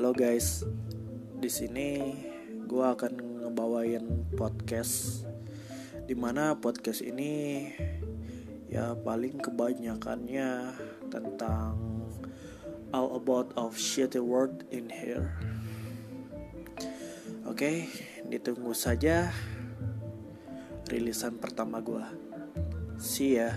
Halo guys, di sini gue akan ngebawain podcast. Di mana podcast ini ya paling kebanyakannya tentang all about of shitty world in here. Oke, ditunggu saja rilisan pertama gue. See ya.